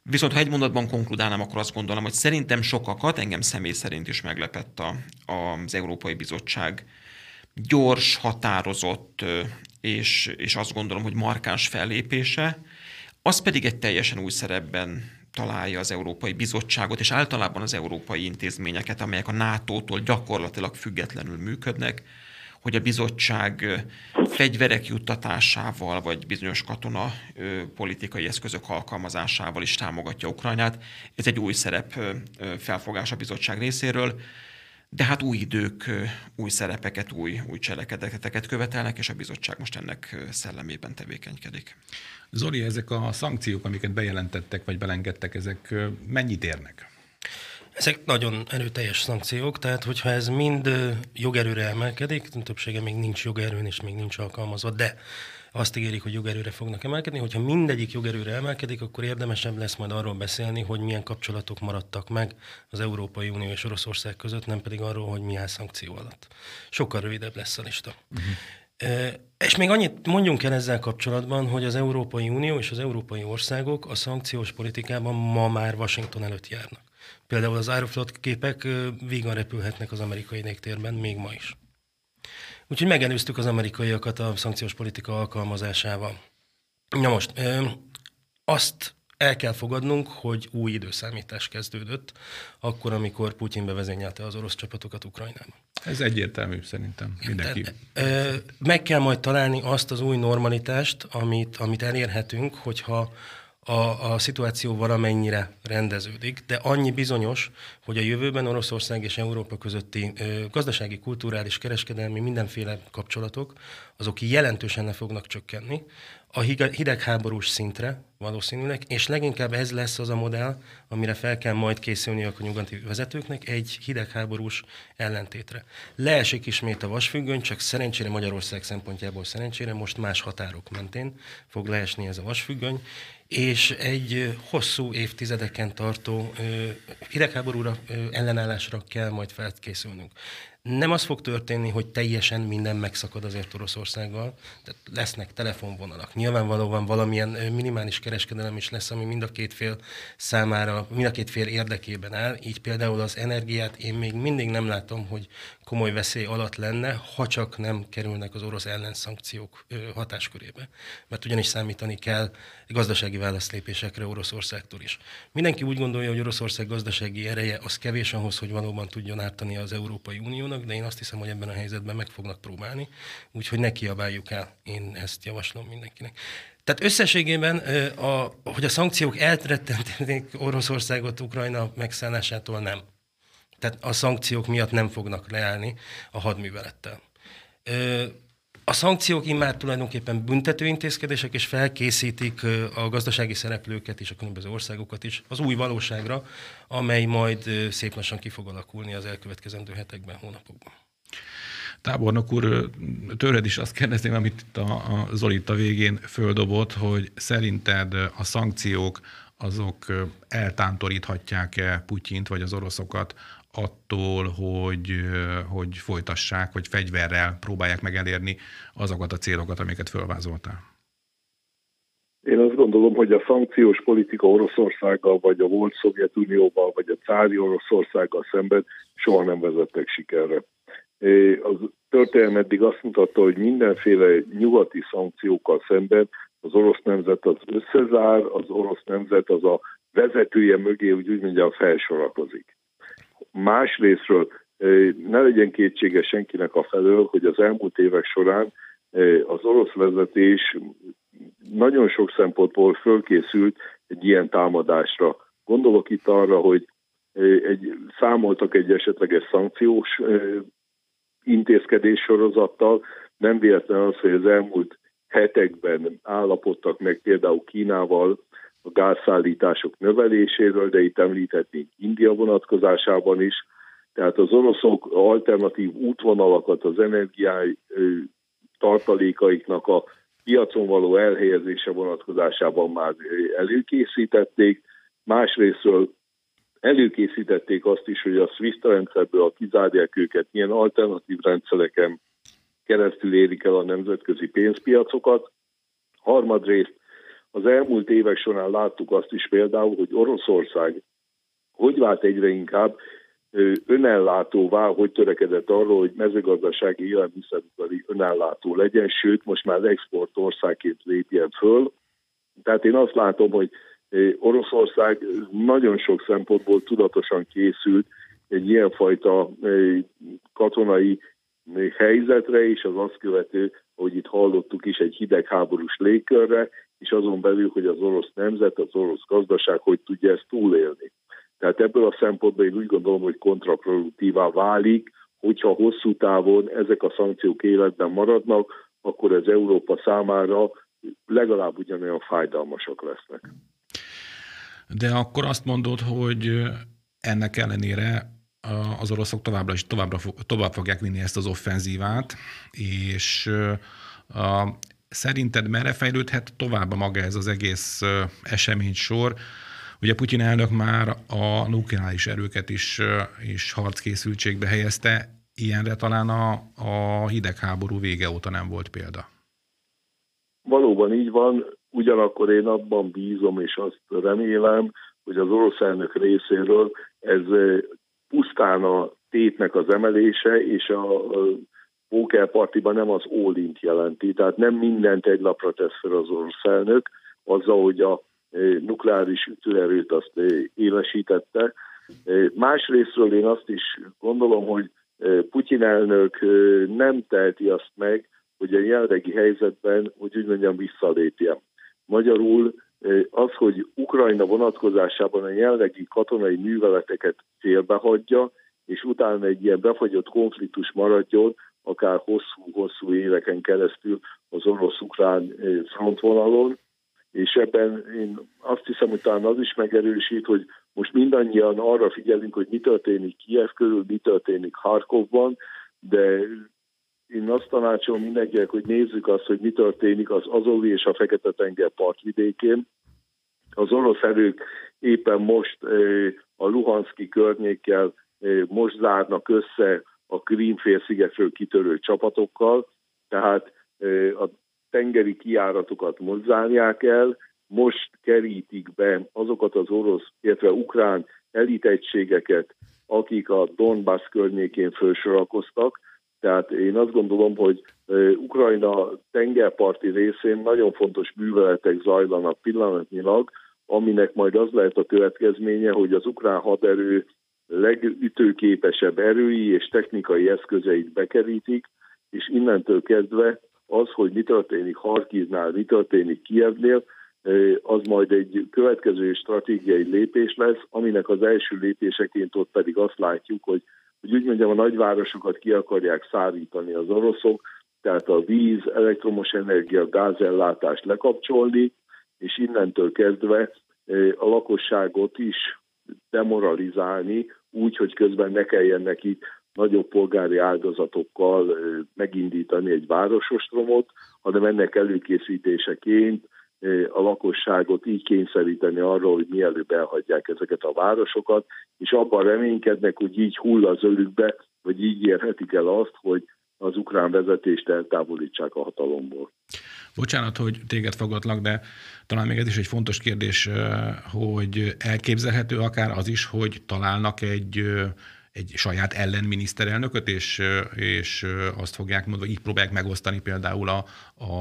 S2: Viszont ha egy mondatban konkludálnám, akkor azt gondolom, hogy szerintem sokakat, engem személy szerint is meglepett a, az Európai Bizottság gyors, határozott és, és azt gondolom, hogy markáns fellépése, az pedig egy teljesen új szerepben találja az Európai Bizottságot, és általában az európai intézményeket, amelyek a NATO-tól gyakorlatilag függetlenül működnek, hogy a bizottság fegyverek juttatásával, vagy bizonyos katona politikai eszközök alkalmazásával is támogatja Ukrajnát. Ez egy új szerep felfogás a bizottság részéről. De hát új idők, új szerepeket, új, új cselekedeteket követelnek, és a bizottság most ennek szellemében tevékenykedik.
S1: Zoli, ezek a szankciók, amiket bejelentettek, vagy belengedtek, ezek mennyit érnek?
S3: Ezek nagyon erőteljes szankciók, tehát hogyha ez mind jogerőre emelkedik, többsége még nincs jogerőn és még nincs alkalmazva, de azt ígérik, hogy jogerőre fognak emelkedni. Hogyha mindegyik jogerőre emelkedik, akkor érdemesebb lesz majd arról beszélni, hogy milyen kapcsolatok maradtak meg az Európai Unió és Oroszország között, nem pedig arról, hogy mi áll szankció alatt. Sokkal rövidebb lesz a lista. Uh-huh. És még annyit mondjunk el ezzel kapcsolatban, hogy az Európai Unió és az európai országok a szankciós politikában ma már Washington előtt járnak. Például az Aeroflot képek vígan repülhetnek az amerikai légtérben még ma is. Úgyhogy megelőztük az amerikaiakat a szankciós politika alkalmazásával. Na most, ö, azt el kell fogadnunk, hogy új időszámítás kezdődött, akkor, amikor Putyin bevezényelte az orosz csapatokat Ukrajnába.
S1: Ez egyértelmű szerintem mindenki.
S3: Meg kell majd találni azt az új normalitást, amit, amit elérhetünk, hogyha a, a szituáció valamennyire rendeződik, de annyi bizonyos, hogy a jövőben Oroszország és Európa közötti ö, gazdasági, kulturális, kereskedelmi, mindenféle kapcsolatok, azok jelentősen ne fognak csökkenni a hidegháborús szintre valószínűleg, és leginkább ez lesz az a modell, amire fel kell majd készülni a nyugati vezetőknek, egy hidegháborús ellentétre. Leesik ismét a vasfüggöny, csak szerencsére Magyarország szempontjából szerencsére most más határok mentén fog leesni ez a vasfüggöny, és egy hosszú évtizedeken tartó hidegháborúra, ellenállásra kell majd felkészülnünk. Nem az fog történni, hogy teljesen minden megszakad azért Oroszországgal, tehát lesznek telefonvonalak. Nyilvánvalóan valamilyen minimális kereskedelem is lesz, ami mind a két fél számára, mind a két fél érdekében áll. Így például az energiát én még mindig nem látom, hogy komoly veszély alatt lenne, ha csak nem kerülnek az orosz ellenszankciók hatáskörébe. Mert ugyanis számítani kell gazdasági válaszlépésekre Oroszországtól is. Mindenki úgy gondolja, hogy Oroszország gazdasági ereje az kevés ahhoz, hogy valóban tudjon ártani az Európai Uniónak, de én azt hiszem, hogy ebben a helyzetben meg fognak próbálni, úgyhogy ne kiabáljuk el. Én ezt javaslom mindenkinek. Tehát összességében, a, hogy a szankciók elrettenték Oroszországot Ukrajna megszállásától nem. Tehát a szankciók miatt nem fognak leállni a hadművelettel. A szankciók immár tulajdonképpen büntető intézkedések, és felkészítik a gazdasági szereplőket és a különböző országokat is az új valóságra, amely majd szép lassan ki fog alakulni az elkövetkezendő hetekben, hónapokban.
S1: Tábornok úr, tőled is azt kérdezném, amit itt a, a Zolit a végén földobott, hogy szerinted a szankciók azok eltántoríthatják-e Putyint vagy az oroszokat attól, hogy, hogy folytassák, hogy fegyverrel próbálják meg elérni azokat a célokat, amiket fölvázoltál?
S4: Én azt gondolom, hogy a szankciós politika Oroszországgal, vagy a volt Szovjetunióval, vagy a cári Oroszországgal szemben soha nem vezettek sikerre. Az történelem eddig azt mutatta, hogy mindenféle nyugati szankciókkal szemben az orosz nemzet az összezár, az orosz nemzet az a vezetője mögé, úgy, úgy mondja, felsorakozik. Másrésztről ne legyen kétsége senkinek a felől, hogy az elmúlt évek során az orosz vezetés nagyon sok szempontból fölkészült egy ilyen támadásra. Gondolok itt arra, hogy egy, számoltak egy esetleges szankciós intézkedés sorozattal. Nem véletlen az, hogy az elmúlt hetekben állapodtak meg például Kínával a gázszállítások növeléséről, de itt említhetnénk India vonatkozásában is. Tehát az oroszok alternatív útvonalakat az energiái tartalékaiknak a piacon való elhelyezése vonatkozásában már előkészítették. Másrésztről előkészítették azt is, hogy a SWIFT rendszerből kizárják őket, milyen alternatív rendszereken keresztül érik el a nemzetközi pénzpiacokat. Harmadrészt az elmúlt évek során láttuk azt is például, hogy Oroszország hogy vált egyre inkább önellátóvá, hogy törekedett arról, hogy mezőgazdasági élelmiszeripari önellátó legyen, sőt, most már export országként lépjen föl. Tehát én azt látom, hogy Oroszország nagyon sok szempontból tudatosan készült egy ilyenfajta katonai helyzetre, és az azt követő, hogy itt hallottuk is, egy hidegháborús légkörre, és azon belül, hogy az orosz nemzet, az orosz gazdaság hogy tudja ezt túlélni. Tehát ebből a szempontból én úgy gondolom, hogy kontraproduktívá válik, hogyha hosszú távon ezek a szankciók életben maradnak, akkor ez Európa számára legalább ugyanolyan fájdalmasak lesznek.
S1: De akkor azt mondod, hogy ennek ellenére az oroszok továbbra is továbbra, tovább fogják vinni ezt az offenzívát, és szerinted merre fejlődhet tovább maga ez az egész esemény sor? Ugye Putyin elnök már a nukleáris erőket is, is harckészültségbe helyezte, ilyenre talán a, a hidegháború vége óta nem volt példa.
S4: Valóban így van, ugyanakkor én abban bízom, és azt remélem, hogy az orosz elnök részéről ez pusztán a tétnek az emelése, és a pókerpartiban nem az all jelenti. Tehát nem mindent egy lapra tesz fel az orosz elnök, azzal, hogy a nukleáris ütőerőt azt élesítette. Másrésztről én azt is gondolom, hogy Putyin elnök nem teheti azt meg, hogy a jelenlegi helyzetben, hogy úgy mondjam, visszalépjen. Magyarul az, hogy Ukrajna vonatkozásában a jelenlegi katonai műveleteket félbehagyja, és utána egy ilyen befagyott konfliktus maradjon, akár hosszú-hosszú éveken keresztül az orosz-ukrán frontvonalon, és ebben én azt hiszem, hogy talán az is megerősít, hogy most mindannyian arra figyelünk, hogy mi történik Kiev körül, mi történik Harkovban, de én azt tanácsolom mindenkinek, hogy nézzük azt, hogy mi történik az Azovi és a Fekete-tenger partvidékén. Az orosz erők éppen most a Luhanszki környékkel most zárnak össze a Krímfélszigetről kitörő csapatokkal, tehát a tengeri kiáratokat most zárják el, most kerítik be azokat az orosz, illetve ukrán elitegységeket, akik a Donbass környékén felsorakoztak, tehát én azt gondolom, hogy Ukrajna tengerparti részén nagyon fontos műveletek zajlanak pillanatnyilag, aminek majd az lehet a következménye, hogy az ukrán haderő legütőképesebb erői és technikai eszközeit bekerítik, és innentől kezdve az, hogy mi történik Harkivnál, mi történik Kievnél, az majd egy következő stratégiai lépés lesz, aminek az első lépéseként ott pedig azt látjuk, hogy hogy úgy mondjam, a nagyvárosokat ki akarják szárítani az oroszok, tehát a víz, elektromos energia, gázellátást lekapcsolni, és innentől kezdve a lakosságot is demoralizálni, úgy, hogy közben ne kelljen neki nagyobb polgári áldozatokkal megindítani egy városostromot, hanem ennek előkészítéseként a lakosságot így kényszeríteni arról, hogy mielőbb elhagyják ezeket a városokat, és abban reménykednek, hogy így hull az ölükbe, vagy így érhetik el azt, hogy az ukrán vezetést eltávolítsák a hatalomból.
S1: Bocsánat, hogy téged fogadlak, de talán még ez is egy fontos kérdés, hogy elképzelhető akár az is, hogy találnak egy egy saját ellenminiszterelnököt, és, és azt fogják mondani, így próbálják megosztani például a, a,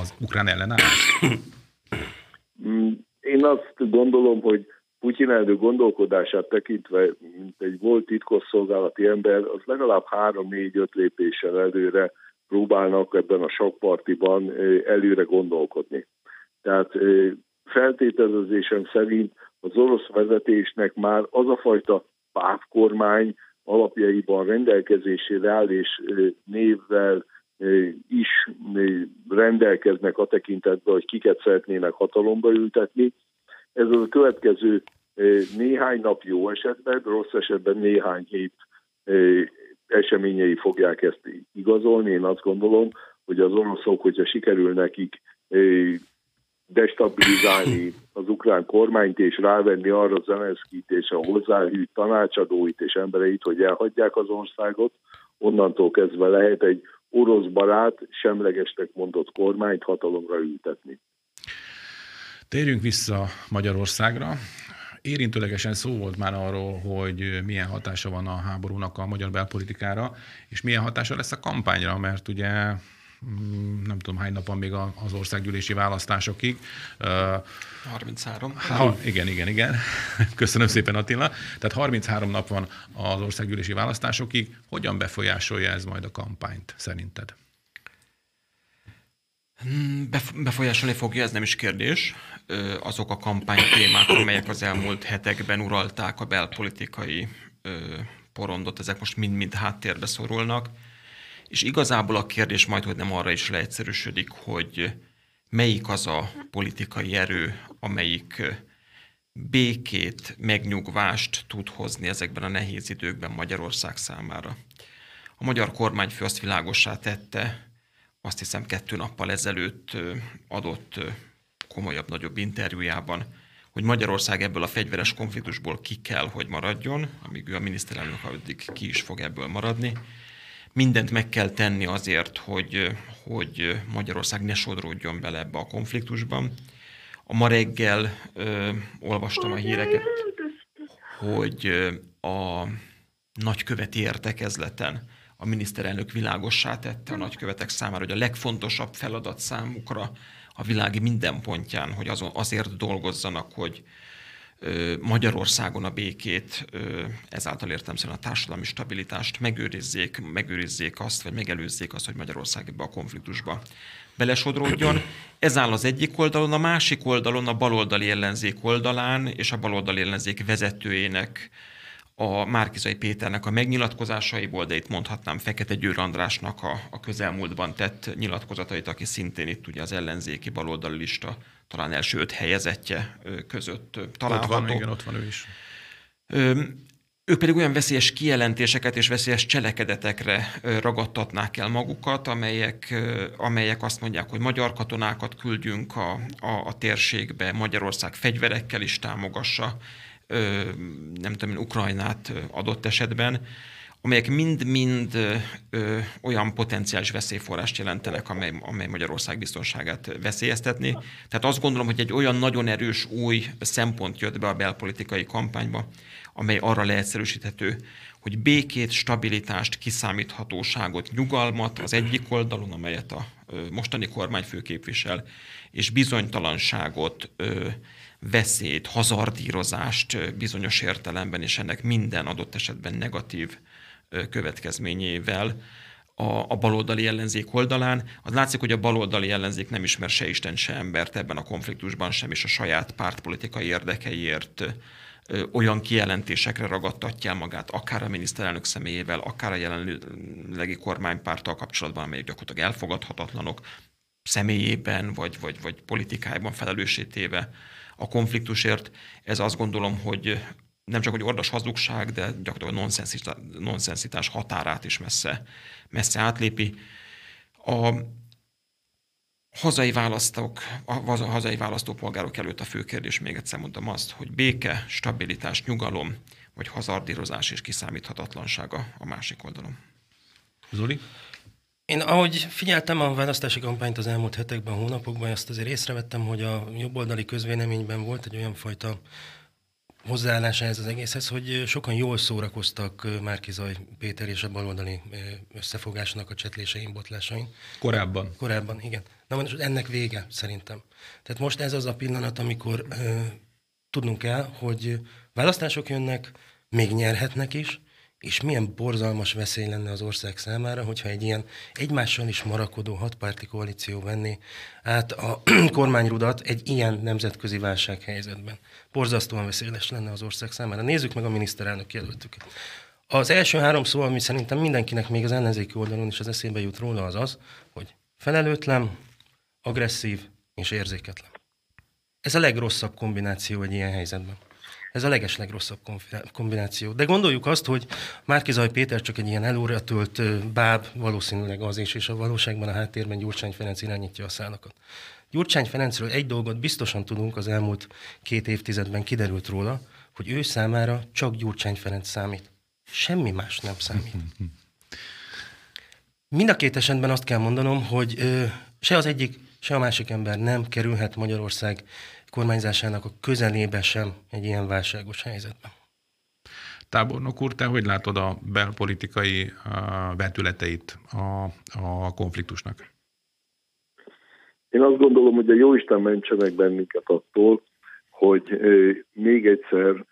S1: az ukrán ellenállást?
S4: Én azt gondolom, hogy Putyin elnök gondolkodását tekintve, mint egy volt titkosszolgálati ember, az legalább három-négy-öt lépéssel előre próbálnak ebben a sakpartiban előre gondolkodni. Tehát feltételezésem szerint az orosz vezetésnek már az a fajta pávkormány alapjaiban rendelkezésére áll, és névvel is rendelkeznek a tekintetben, hogy kiket szeretnének hatalomba ültetni. Ez az a következő néhány nap jó esetben, rossz esetben néhány hét eseményei fogják ezt igazolni. Én azt gondolom, hogy az oroszok, hogyha sikerül nekik destabilizálni az ukrán kormányt, és rávenni arra Zelenszkit és a hozzáhűt tanácsadóit és embereit, hogy elhagyják az országot, onnantól kezdve lehet egy orosz barát, semlegesnek mondott kormányt hatalomra ültetni.
S1: Térjünk vissza Magyarországra. Érintőlegesen szó volt már arról, hogy milyen hatása van a háborúnak a magyar belpolitikára, és milyen hatása lesz a kampányra, mert ugye mm, nem tudom hány nap van még az országgyűlési választásokig.
S2: 33.
S1: Ha, igen, igen, igen. *laughs* Köszönöm szépen Attila. Tehát 33 nap van az országgyűlési választásokig. Hogyan befolyásolja ez majd a kampányt szerinted?
S2: Hmm, befolyásolni fogja, ez nem is kérdés. Azok a kampánytémák, amelyek az elmúlt hetekben uralták a belpolitikai porondot, ezek most mind-mind háttérbe szorulnak. És igazából a kérdés majd, hogy nem arra is leegyszerűsödik, hogy melyik az a politikai erő, amelyik békét, megnyugvást tud hozni ezekben a nehéz időkben Magyarország számára. A magyar kormányfő azt világossá tette, azt hiszem kettő nappal ezelőtt adott komolyabb, nagyobb interjújában, hogy Magyarország ebből a fegyveres konfliktusból ki kell, hogy maradjon, amíg ő a miniszterelnök addig ki is fog ebből maradni. Mindent meg kell tenni azért, hogy, hogy Magyarország ne sodródjon bele ebbe a konfliktusban. A ma reggel ö, olvastam a híreket, hogy a nagyköveti értekezleten a miniszterelnök világossá tette a nagykövetek számára, hogy a legfontosabb feladat számukra a világi minden pontján, hogy azon, azért dolgozzanak, hogy Magyarországon a békét, ezáltal értem szerint a társadalmi stabilitást megőrizzék, megőrizzék azt, vagy megelőzzék azt, hogy Magyarország ebbe a konfliktusba belesodródjon. Ez áll az egyik oldalon, a másik oldalon a baloldali ellenzék oldalán, és a baloldali ellenzék vezetőjének a Márkizai Péternek a megnyilatkozásaiból, de itt mondhatnám Fekete Győr Andrásnak a, a közelmúltban tett nyilatkozatait, aki szintén itt ugye az ellenzéki baloldali lista talán első öt helyezettje között található.
S1: Ott van, igen, ott van ő is.
S2: Ők pedig olyan veszélyes kijelentéseket és veszélyes cselekedetekre ragadtatnák el magukat, amelyek, amelyek azt mondják, hogy magyar katonákat küldjünk a, a, a térségbe, Magyarország fegyverekkel is támogassa nem tudom, Ukrajnát adott esetben, amelyek mind-mind olyan potenciális veszélyforrást jelentenek, amely, amely Magyarország biztonságát veszélyeztetni. Tehát azt gondolom, hogy egy olyan nagyon erős új szempont jött be a belpolitikai kampányba, amely arra leegyszerűsíthető, hogy békét, stabilitást, kiszámíthatóságot, nyugalmat az egyik oldalon, amelyet a mostani kormányfő képvisel, és bizonytalanságot, veszélyt, hazardírozást bizonyos értelemben, és ennek minden adott esetben negatív következményével a, a baloldali ellenzék oldalán. Az látszik, hogy a baloldali ellenzék nem ismer se Isten, se embert ebben a konfliktusban sem, és a saját pártpolitikai érdekeiért olyan kijelentésekre ragadtatja magát, akár a miniszterelnök személyével, akár a jelenlegi kormánypárttal kapcsolatban, amelyek gyakorlatilag elfogadhatatlanok személyében, vagy, vagy, vagy politikájában felelősítéve a konfliktusért. Ez azt gondolom, hogy nem csak hogy ordas hazugság, de gyakorlatilag nonsenszitás határát is messze, messze átlépi. A hazai választók, a hazai választópolgárok előtt a fő kérdés, még egyszer mondom azt, hogy béke, stabilitás, nyugalom, vagy hazardírozás és kiszámíthatatlansága a másik oldalon.
S1: Zoli?
S3: Én ahogy figyeltem a választási kampányt az elmúlt hetekben, hónapokban, azt azért észrevettem, hogy a jobboldali közvéleményben volt egy olyan fajta hozzáállása ez az egészhez, hogy sokan jól szórakoztak Márkizaj Péter és a baloldali összefogásnak a csetlésein, botlásain.
S1: Korábban.
S3: Korábban, igen. Na most ennek vége szerintem. Tehát most ez az a pillanat, amikor ö, tudnunk kell, hogy választások jönnek, még nyerhetnek is, és milyen borzalmas veszély lenne az ország számára, hogyha egy ilyen egymással is marakodó hatpárti koalíció venné át a *clears throat* kormányrudat egy ilyen nemzetközi válsághelyzetben. Borzasztóan veszélyes lenne az ország számára. Nézzük meg a miniszterelnök jelöltüket. Az első három szó, ami szerintem mindenkinek még az ellenzéki oldalon is az eszébe jut róla, az az, hogy felelőtlen, agresszív és érzéketlen. Ez a legrosszabb kombináció egy ilyen helyzetben. Ez a leges legrosszabb kombináció. De gondoljuk azt, hogy Márkizaj Péter csak egy ilyen előretölt báb, valószínűleg az is, és a valóságban a háttérben Gyurcsány Ferenc irányítja a szálakat. Gyurcsány Ferencről egy dolgot biztosan tudunk, az elmúlt két évtizedben kiderült róla, hogy ő számára csak Gyurcsány Ferenc számít. Semmi más nem számít. *laughs* Mind a két esetben azt kell mondanom, hogy ö, se az egyik, se a másik ember nem kerülhet Magyarország kormányzásának a közelébe sem egy ilyen válságos helyzetben.
S1: Tábornok úr, te hogy látod a belpolitikai vetületeit a, a konfliktusnak?
S4: Én azt gondolom, hogy a Jóisten mentsenek bennünket attól, hogy még egyszer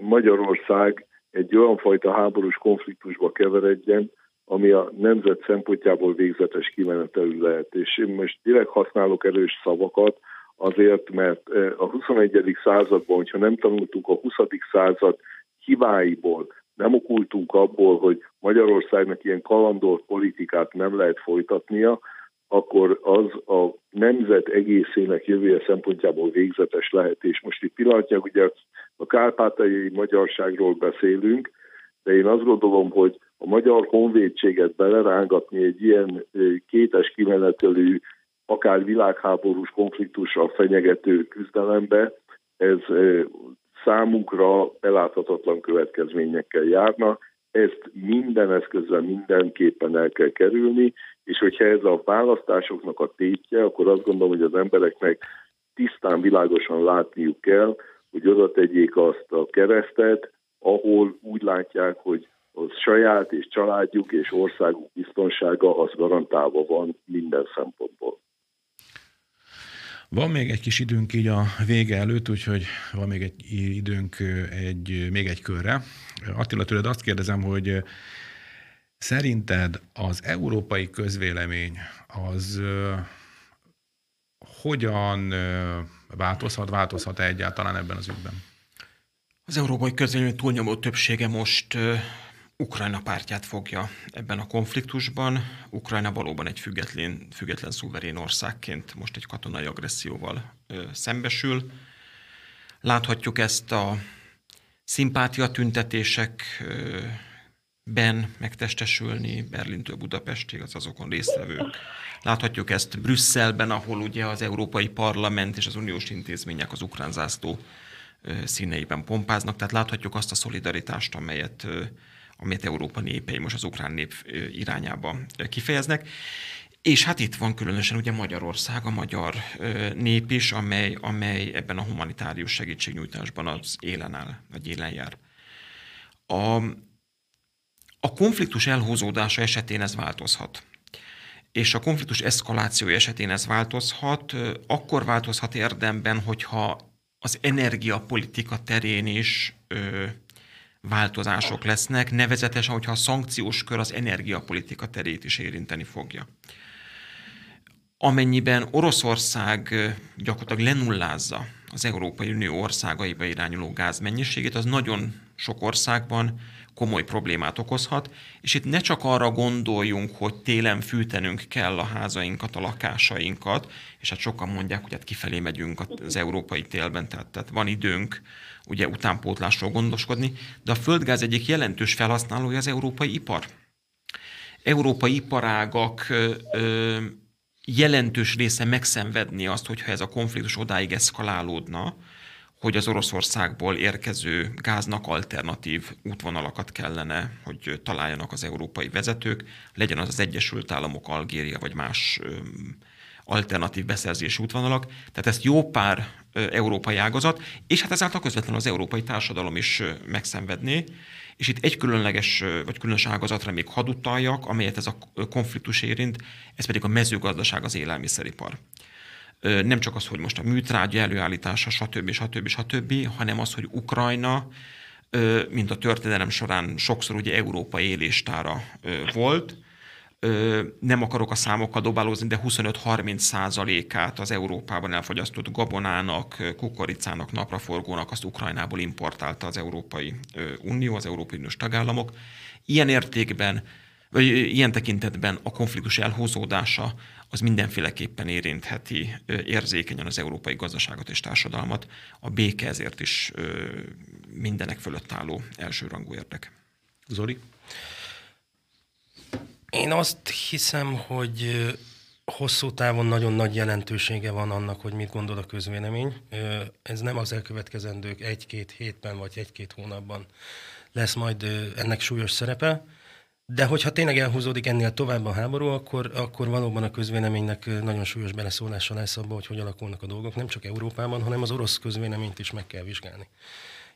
S4: Magyarország egy olyan fajta háborús konfliktusba keveredjen, ami a nemzet szempontjából végzetes kimenetelű lehet. És én most direkt használok erős szavakat, azért, mert a 21. században, hogyha nem tanultuk a 20. század hibáiból, nem okultunk abból, hogy Magyarországnak ilyen kalandolt politikát nem lehet folytatnia, akkor az a nemzet egészének jövője szempontjából végzetes lehet. És most itt pillanatnyilag ugye a kárpátai magyarságról beszélünk, de én azt gondolom, hogy a magyar honvédséget belerángatni egy ilyen kétes kimenetelű akár világháborús konfliktussal fenyegető küzdelembe, ez számunkra beláthatatlan következményekkel járna. Ezt minden eszközzel mindenképpen el kell kerülni, és hogyha ez a választásoknak a tétje, akkor azt gondolom, hogy az embereknek tisztán, világosan látniuk kell, hogy oda tegyék azt a keresztet, ahol úgy látják, hogy az saját és családjuk és országuk biztonsága az garantálva van minden szempontból.
S1: Van még egy kis időnk így a vége előtt, úgyhogy van még egy időnk egy, még egy körre. Attila, tőled azt kérdezem, hogy szerinted az európai közvélemény az hogyan változhat, változhat-e egyáltalán ebben az ügyben?
S2: Az európai közvélemény túlnyomó többsége most Ukrajna pártját fogja ebben a konfliktusban. Ukrajna valóban egy független, független szuverén országként most egy katonai agresszióval ö, szembesül. Láthatjuk ezt a szimpátia tüntetésekben megtestesülni Berlintől Budapestig, az azokon résztvevők. Láthatjuk ezt Brüsszelben, ahol ugye az Európai Parlament és az uniós intézmények az ukrán zászló színeiben pompáznak, tehát láthatjuk azt a szolidaritást, amelyet amit Európa népei most az ukrán nép irányába kifejeznek. És hát itt van különösen ugye Magyarország, a magyar nép is, amely, amely ebben a humanitárius segítségnyújtásban az élen áll, vagy élen jár. A, a konfliktus elhúzódása esetén ez változhat. És a konfliktus eszkaláció esetén ez változhat, akkor változhat érdemben, hogyha az energiapolitika terén is ö, változások lesznek, nevezetesen, hogyha a szankciós kör az energiapolitika terét is érinteni fogja. Amennyiben Oroszország gyakorlatilag lenullázza az Európai Unió országaiba irányuló gáz mennyiségét, az nagyon sok országban komoly problémát okozhat, és itt ne csak arra gondoljunk, hogy télen fűtenünk kell a házainkat, a lakásainkat, és hát sokan mondják, hogy hát kifelé megyünk az európai télben, tehát, tehát van időnk ugye utánpótlásról gondoskodni, de a földgáz egyik jelentős felhasználója az európai ipar. Európai iparágak ö, ö, jelentős része megszenvedni azt, hogyha ez a konfliktus odáig eszkalálódna, hogy az Oroszországból érkező gáznak alternatív útvonalakat kellene, hogy találjanak az európai vezetők, legyen az az Egyesült Államok, Algéria vagy más alternatív beszerzési útvonalak. Tehát ezt jó pár európai ágazat, és hát ezáltal közvetlenül az európai társadalom is megszenvedné. És itt egy különleges, vagy különös ágazatra még hadd utaljak, amelyet ez a konfliktus érint, ez pedig a mezőgazdaság, az élelmiszeripar nem csak az, hogy most a műtrágya előállítása, stb. stb. stb., hanem az, hogy Ukrajna mint a történelem során sokszor ugye Európa éléstára volt. Nem akarok a számokkal dobálózni, de 25-30 százalékát az Európában elfogyasztott gabonának, kukoricának, napraforgónak azt Ukrajnából importálta az Európai Unió, az Európai Uniós tagállamok. Ilyen értékben, vagy ilyen tekintetben a konfliktus elhúzódása az mindenféleképpen érintheti érzékenyen az európai gazdaságot és társadalmat. A béke ezért is mindenek fölött álló elsőrangú érdek.
S1: Zoli?
S3: Én azt hiszem, hogy hosszú távon nagyon nagy jelentősége van annak, hogy mit gondol a közvélemény. Ez nem az elkövetkezendők egy-két hétben vagy egy-két hónapban lesz majd ennek súlyos szerepe. De hogyha tényleg elhúzódik ennél tovább a háború, akkor, akkor valóban a közvéleménynek nagyon súlyos beleszólása lesz abba, hogy hogy alakulnak a dolgok, nem csak Európában, hanem az orosz közvéleményt is meg kell vizsgálni.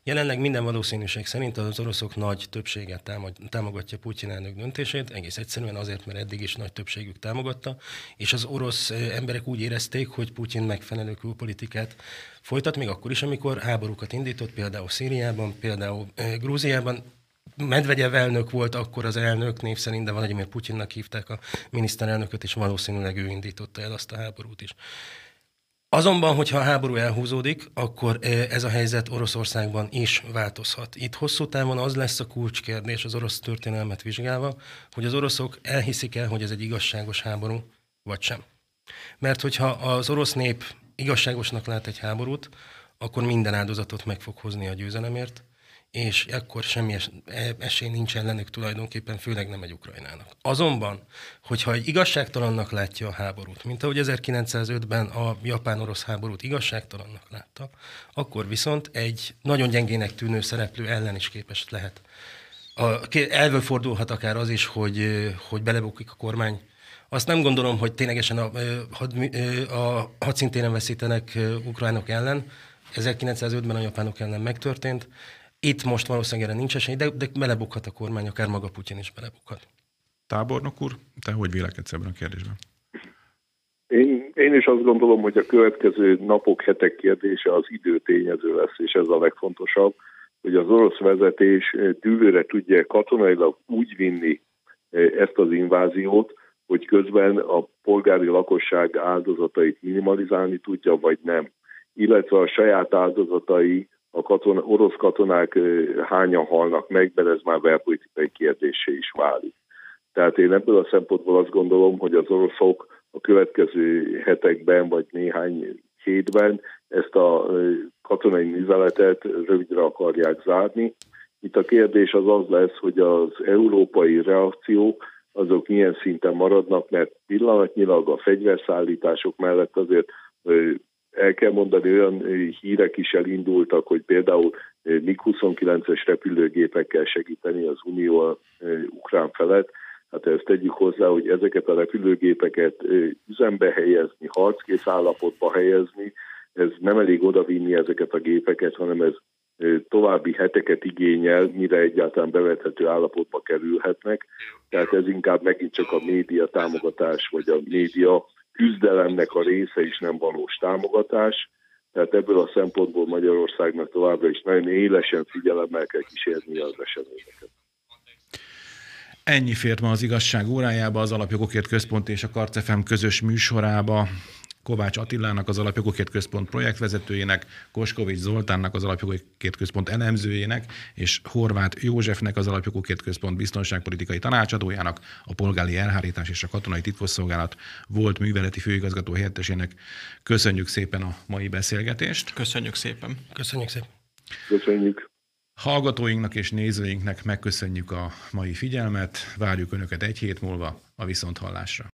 S3: Jelenleg minden valószínűség szerint az oroszok nagy többséget támogatja Putyin elnök döntését, egész egyszerűen azért, mert eddig is nagy többségük támogatta, és az orosz emberek úgy érezték, hogy Putyin megfelelő külpolitikát folytat, még akkor is, amikor háborúkat indított, például Szíriában, például Grúziában, Medvegyev elnök volt akkor az elnök, név szerint, de Vladimir Putyinnak hívták a miniszterelnököt, és valószínűleg ő indította el azt a háborút is. Azonban, hogyha a háború elhúzódik, akkor ez a helyzet Oroszországban is változhat. Itt hosszú távon az lesz a kulcskérdés az orosz történelmet vizsgálva, hogy az oroszok elhiszik el, hogy ez egy igazságos háború, vagy sem. Mert hogyha az orosz nép igazságosnak lát egy háborút, akkor minden áldozatot meg fog hozni a győzelemért, és ekkor semmi es- e, esély nincs ellenük tulajdonképpen, főleg nem egy Ukrajnának. Azonban, hogyha egy igazságtalannak látja a háborút, mint ahogy 1905-ben a japán-orosz háborút igazságtalannak látta, akkor viszont egy nagyon gyengének tűnő szereplő ellen is képes lehet. A, fordulhat akár az is, hogy, hogy belebukik a kormány azt nem gondolom, hogy ténylegesen a, a, a hadszintéren veszítenek ukránok ellen. 1905-ben a japánok ellen megtörtént. Itt most valószínűleg erre nincs esély, de, de belebukhat a kormány, akár maga Putyin is belebukhat.
S1: Tábornok úr, te hogy vélekedsz ebben a kérdésben?
S4: Én, én is azt gondolom, hogy a következő napok, hetek kérdése az időtényező lesz, és ez a legfontosabb, hogy az orosz vezetés dűlőre tudja katonailag úgy vinni eh, ezt az inváziót, hogy közben a polgári lakosság áldozatait minimalizálni tudja, vagy nem. Illetve a saját áldozatai a katona, orosz katonák hányan halnak meg, mert ez már belpolitikai kérdésé is válik. Tehát én ebből a szempontból azt gondolom, hogy az oroszok a következő hetekben vagy néhány hétben ezt a katonai műveletet rövidre akarják zárni. Itt a kérdés az az lesz, hogy az európai reakció azok milyen szinten maradnak, mert pillanatnyilag a fegyverszállítások mellett azért el kell mondani, olyan hírek is elindultak, hogy például MiG-29-es repülőgépekkel segíteni az Unió ukrán felett. Hát ezt tegyük hozzá, hogy ezeket a repülőgépeket üzembe helyezni, harckész állapotba helyezni, ez nem elég odavinni ezeket a gépeket, hanem ez további heteket igényel, mire egyáltalán bevethető állapotba kerülhetnek. Tehát ez inkább megint csak a média támogatás, vagy a média küzdelemnek a része is nem valós támogatás, tehát ebből a szempontból Magyarországnak továbbra is nagyon élesen figyelemmel kell kísérni az eseményeket.
S1: Ennyi fért ma az igazság órájába, az Alapjogokért Központ és a Karcefem közös műsorába. Kovács Attilának, az Alapjogokért Központ projektvezetőjének, Koskovics Zoltánnak, az Alapjogokért Központ elemzőjének, és Horváth Józsefnek, az Alapjogokért Központ biztonságpolitikai tanácsadójának, a polgári elhárítás és a katonai titkosszolgálat volt műveleti főigazgató helyettesének. Köszönjük szépen a mai beszélgetést.
S2: Köszönjük szépen.
S3: Köszönjük szépen.
S4: Köszönjük.
S1: Hallgatóinknak és nézőinknek megköszönjük a mai figyelmet, várjuk Önöket egy hét múlva a Viszonthallásra.